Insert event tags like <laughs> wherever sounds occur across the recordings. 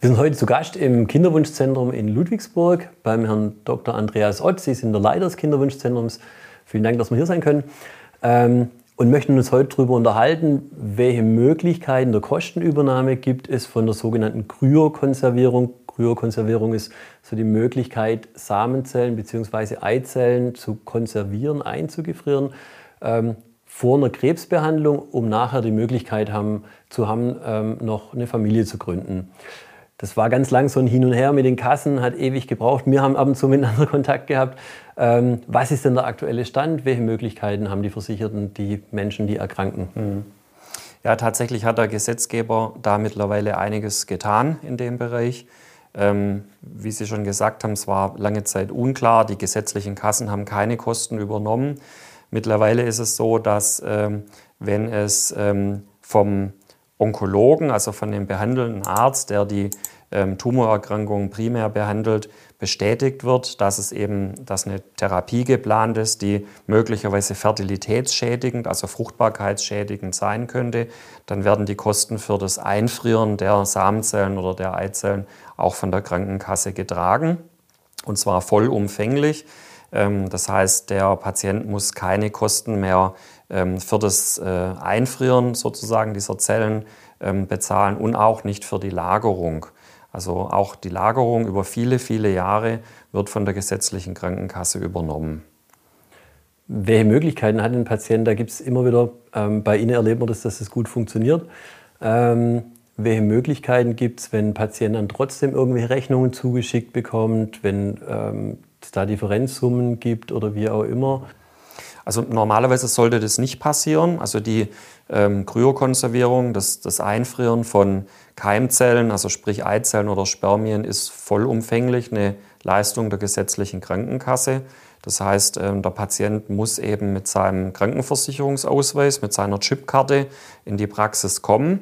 Wir sind heute zu Gast im Kinderwunschzentrum in Ludwigsburg beim Herrn Dr. Andreas Ott. Sie sind der Leiter des Kinderwunschzentrums. Vielen Dank, dass wir hier sein können. Ähm, und möchten uns heute darüber unterhalten, welche Möglichkeiten der Kostenübernahme gibt es von der sogenannten Kryokonservierung. Kryokonservierung ist so die Möglichkeit, Samenzellen bzw. Eizellen zu konservieren, einzugefrieren. Ähm, vor einer Krebsbehandlung, um nachher die Möglichkeit haben, zu haben, ähm, noch eine Familie zu gründen. Das war ganz lang so ein Hin und Her mit den Kassen, hat ewig gebraucht. Wir haben ab und zu miteinander <laughs> Kontakt gehabt. Ähm, was ist denn der aktuelle Stand? Welche Möglichkeiten haben die Versicherten, die Menschen, die erkranken? Mhm. Ja, tatsächlich hat der Gesetzgeber da mittlerweile einiges getan in dem Bereich. Ähm, wie Sie schon gesagt haben, es war lange Zeit unklar. Die gesetzlichen Kassen haben keine Kosten übernommen. Mittlerweile ist es so, dass ähm, wenn es ähm, vom Onkologen, also von dem behandelnden Arzt, der die ähm, Tumorerkrankungen primär behandelt, bestätigt wird, dass es eben, dass eine Therapie geplant ist, die möglicherweise fertilitätsschädigend, also fruchtbarkeitsschädigend sein könnte, dann werden die Kosten für das Einfrieren der Samenzellen oder der Eizellen auch von der Krankenkasse getragen und zwar vollumfänglich. Ähm, das heißt, der Patient muss keine Kosten mehr ähm, für das äh, Einfrieren sozusagen dieser Zellen ähm, bezahlen und auch nicht für die Lagerung. Also auch die Lagerung über viele, viele Jahre wird von der gesetzlichen Krankenkasse übernommen. Welche Möglichkeiten hat ein Patient? Da gibt es immer wieder, ähm, bei Ihnen erlebt man das, dass es gut funktioniert. Ähm, welche Möglichkeiten gibt es, wenn ein Patient dann trotzdem irgendwelche Rechnungen zugeschickt bekommt, wenn ähm, es da Differenzsummen gibt oder wie auch immer? Also normalerweise sollte das nicht passieren. Also die ähm, Kryokonservierung, das, das Einfrieren von Keimzellen, also sprich Eizellen oder Spermien, ist vollumfänglich eine Leistung der gesetzlichen Krankenkasse. Das heißt, ähm, der Patient muss eben mit seinem Krankenversicherungsausweis, mit seiner Chipkarte in die Praxis kommen.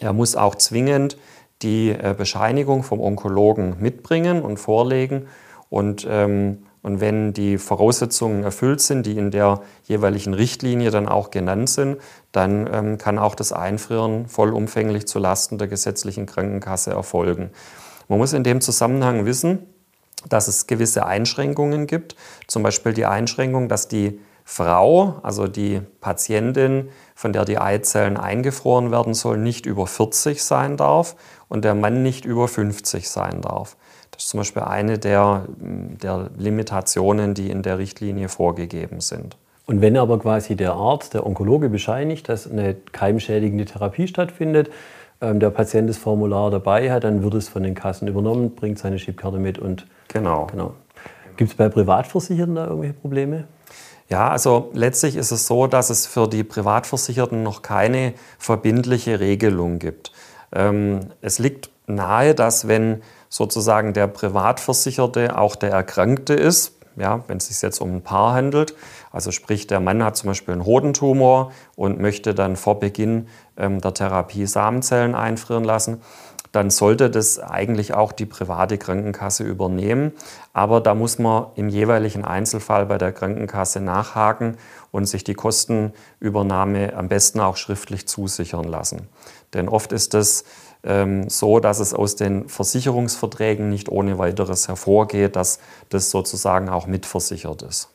Er muss auch zwingend die äh, Bescheinigung vom Onkologen mitbringen und vorlegen. Und ähm, und wenn die Voraussetzungen erfüllt sind, die in der jeweiligen Richtlinie dann auch genannt sind, dann ähm, kann auch das Einfrieren vollumfänglich zulasten der gesetzlichen Krankenkasse erfolgen. Man muss in dem Zusammenhang wissen, dass es gewisse Einschränkungen gibt. Zum Beispiel die Einschränkung, dass die Frau, also die Patientin, von der die Eizellen eingefroren werden sollen, nicht über 40 sein darf und der Mann nicht über 50 sein darf. Das ist zum Beispiel eine der, der Limitationen, die in der Richtlinie vorgegeben sind. Und wenn aber quasi der Arzt, der Onkologe bescheinigt, dass eine keimschädigende Therapie stattfindet, ähm, der Patient das Formular dabei hat, dann wird es von den Kassen übernommen, bringt seine Chipkarte mit und. Genau. genau. Gibt es bei Privatversicherten da irgendwelche Probleme? Ja, also letztlich ist es so, dass es für die Privatversicherten noch keine verbindliche Regelung gibt. Ähm, es liegt nahe, dass wenn sozusagen der Privatversicherte auch der Erkrankte ist, ja, wenn es sich jetzt um ein Paar handelt. Also sprich, der Mann hat zum Beispiel einen Hodentumor und möchte dann vor Beginn ähm, der Therapie Samenzellen einfrieren lassen, dann sollte das eigentlich auch die private Krankenkasse übernehmen. Aber da muss man im jeweiligen Einzelfall bei der Krankenkasse nachhaken und sich die Kostenübernahme am besten auch schriftlich zusichern lassen. Denn oft ist das ähm, so, dass es aus den Versicherungsverträgen nicht ohne weiteres hervorgeht, dass das sozusagen auch mitversichert ist.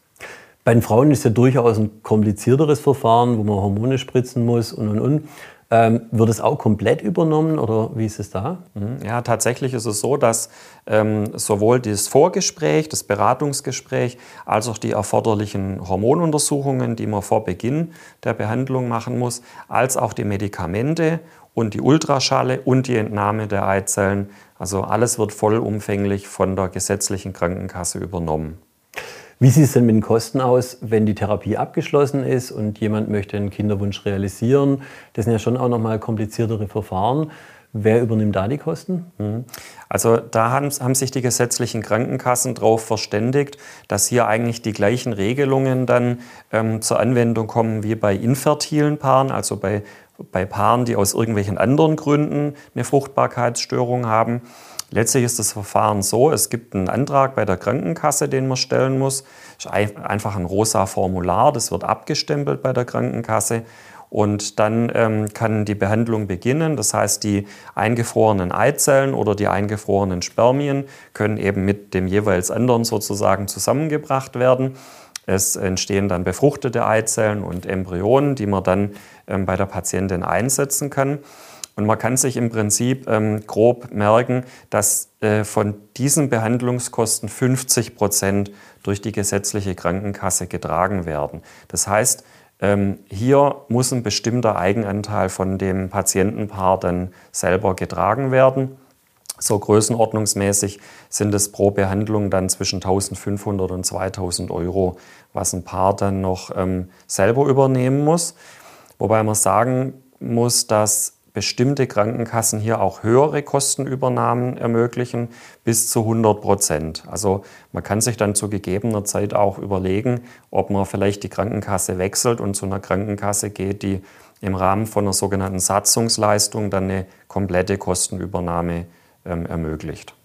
Bei den Frauen ist ja durchaus ein komplizierteres Verfahren, wo man Hormone spritzen muss und und und. Ähm, wird es auch komplett übernommen oder wie ist es da? Mhm. Ja, tatsächlich ist es so, dass ähm, sowohl das Vorgespräch, das Beratungsgespräch, als auch die erforderlichen Hormonuntersuchungen, die man vor Beginn der Behandlung machen muss, als auch die Medikamente und die Ultraschalle und die Entnahme der Eizellen. Also alles wird vollumfänglich von der gesetzlichen Krankenkasse übernommen. Wie sieht es denn mit den Kosten aus, wenn die Therapie abgeschlossen ist und jemand möchte einen Kinderwunsch realisieren? Das sind ja schon auch nochmal kompliziertere Verfahren. Wer übernimmt da die Kosten? Mhm. Also da haben, haben, sich die gesetzlichen Krankenkassen darauf verständigt, dass hier eigentlich die gleichen Regelungen dann ähm, zur Anwendung kommen wie bei infertilen Paaren, also bei bei Paaren, die aus irgendwelchen anderen Gründen eine Fruchtbarkeitsstörung haben. Letztlich ist das Verfahren so, es gibt einen Antrag bei der Krankenkasse, den man stellen muss. Ist einfach ein rosa Formular, das wird abgestempelt bei der Krankenkasse. Und dann ähm, kann die Behandlung beginnen. Das heißt, die eingefrorenen Eizellen oder die eingefrorenen Spermien können eben mit dem jeweils anderen sozusagen zusammengebracht werden. Es entstehen dann befruchtete Eizellen und Embryonen, die man dann ähm, bei der Patientin einsetzen kann. Und man kann sich im Prinzip ähm, grob merken, dass äh, von diesen Behandlungskosten 50 Prozent durch die gesetzliche Krankenkasse getragen werden. Das heißt, ähm, hier muss ein bestimmter Eigenanteil von dem Patientenpaar dann selber getragen werden. So größenordnungsmäßig sind es pro Behandlung dann zwischen 1500 und 2000 Euro, was ein Paar dann noch ähm, selber übernehmen muss. Wobei man sagen muss, dass bestimmte Krankenkassen hier auch höhere Kostenübernahmen ermöglichen, bis zu 100 Prozent. Also man kann sich dann zu gegebener Zeit auch überlegen, ob man vielleicht die Krankenkasse wechselt und zu einer Krankenkasse geht, die im Rahmen von einer sogenannten Satzungsleistung dann eine komplette Kostenübernahme ähm, ermöglicht.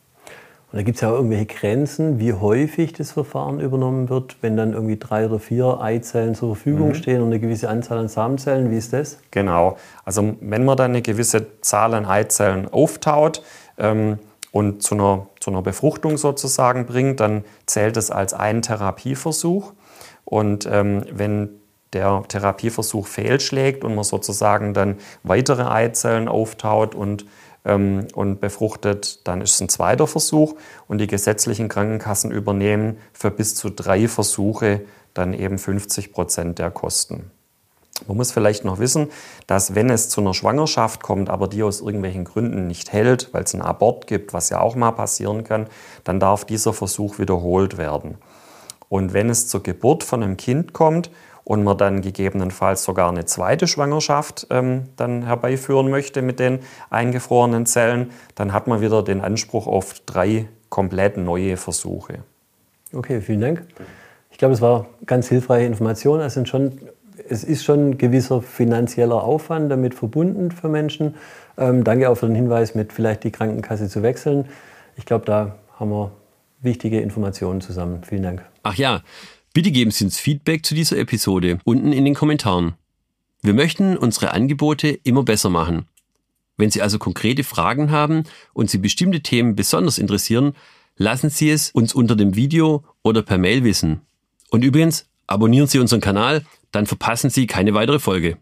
Und da gibt es ja auch irgendwelche Grenzen, wie häufig das Verfahren übernommen wird, wenn dann irgendwie drei oder vier Eizellen zur Verfügung mhm. stehen und eine gewisse Anzahl an Samenzellen. Wie ist das? Genau. Also wenn man dann eine gewisse Zahl an Eizellen auftaut ähm, und zu einer, zu einer Befruchtung sozusagen bringt, dann zählt es als ein Therapieversuch. Und ähm, wenn der Therapieversuch fehlschlägt und man sozusagen dann weitere Eizellen auftaut und ähm, und befruchtet, dann ist es ein zweiter Versuch und die gesetzlichen Krankenkassen übernehmen für bis zu drei Versuche dann eben 50 Prozent der Kosten. Man muss vielleicht noch wissen, dass wenn es zu einer Schwangerschaft kommt, aber die aus irgendwelchen Gründen nicht hält, weil es einen Abort gibt, was ja auch mal passieren kann, dann darf dieser Versuch wiederholt werden. Und wenn es zur Geburt von einem Kind kommt und man dann gegebenenfalls sogar eine zweite Schwangerschaft ähm, dann herbeiführen möchte mit den eingefrorenen Zellen, dann hat man wieder den Anspruch auf drei komplett neue Versuche. Okay, vielen Dank. Ich glaube, es war ganz hilfreiche Information. Es, sind schon, es ist schon ein gewisser finanzieller Aufwand damit verbunden für Menschen. Ähm, danke auch für den Hinweis, mit vielleicht die Krankenkasse zu wechseln. Ich glaube, da haben wir wichtige Informationen zusammen. Vielen Dank. Ach ja, Bitte geben Sie uns Feedback zu dieser Episode unten in den Kommentaren. Wir möchten unsere Angebote immer besser machen. Wenn Sie also konkrete Fragen haben und Sie bestimmte Themen besonders interessieren, lassen Sie es uns unter dem Video oder per Mail wissen. Und übrigens, abonnieren Sie unseren Kanal, dann verpassen Sie keine weitere Folge.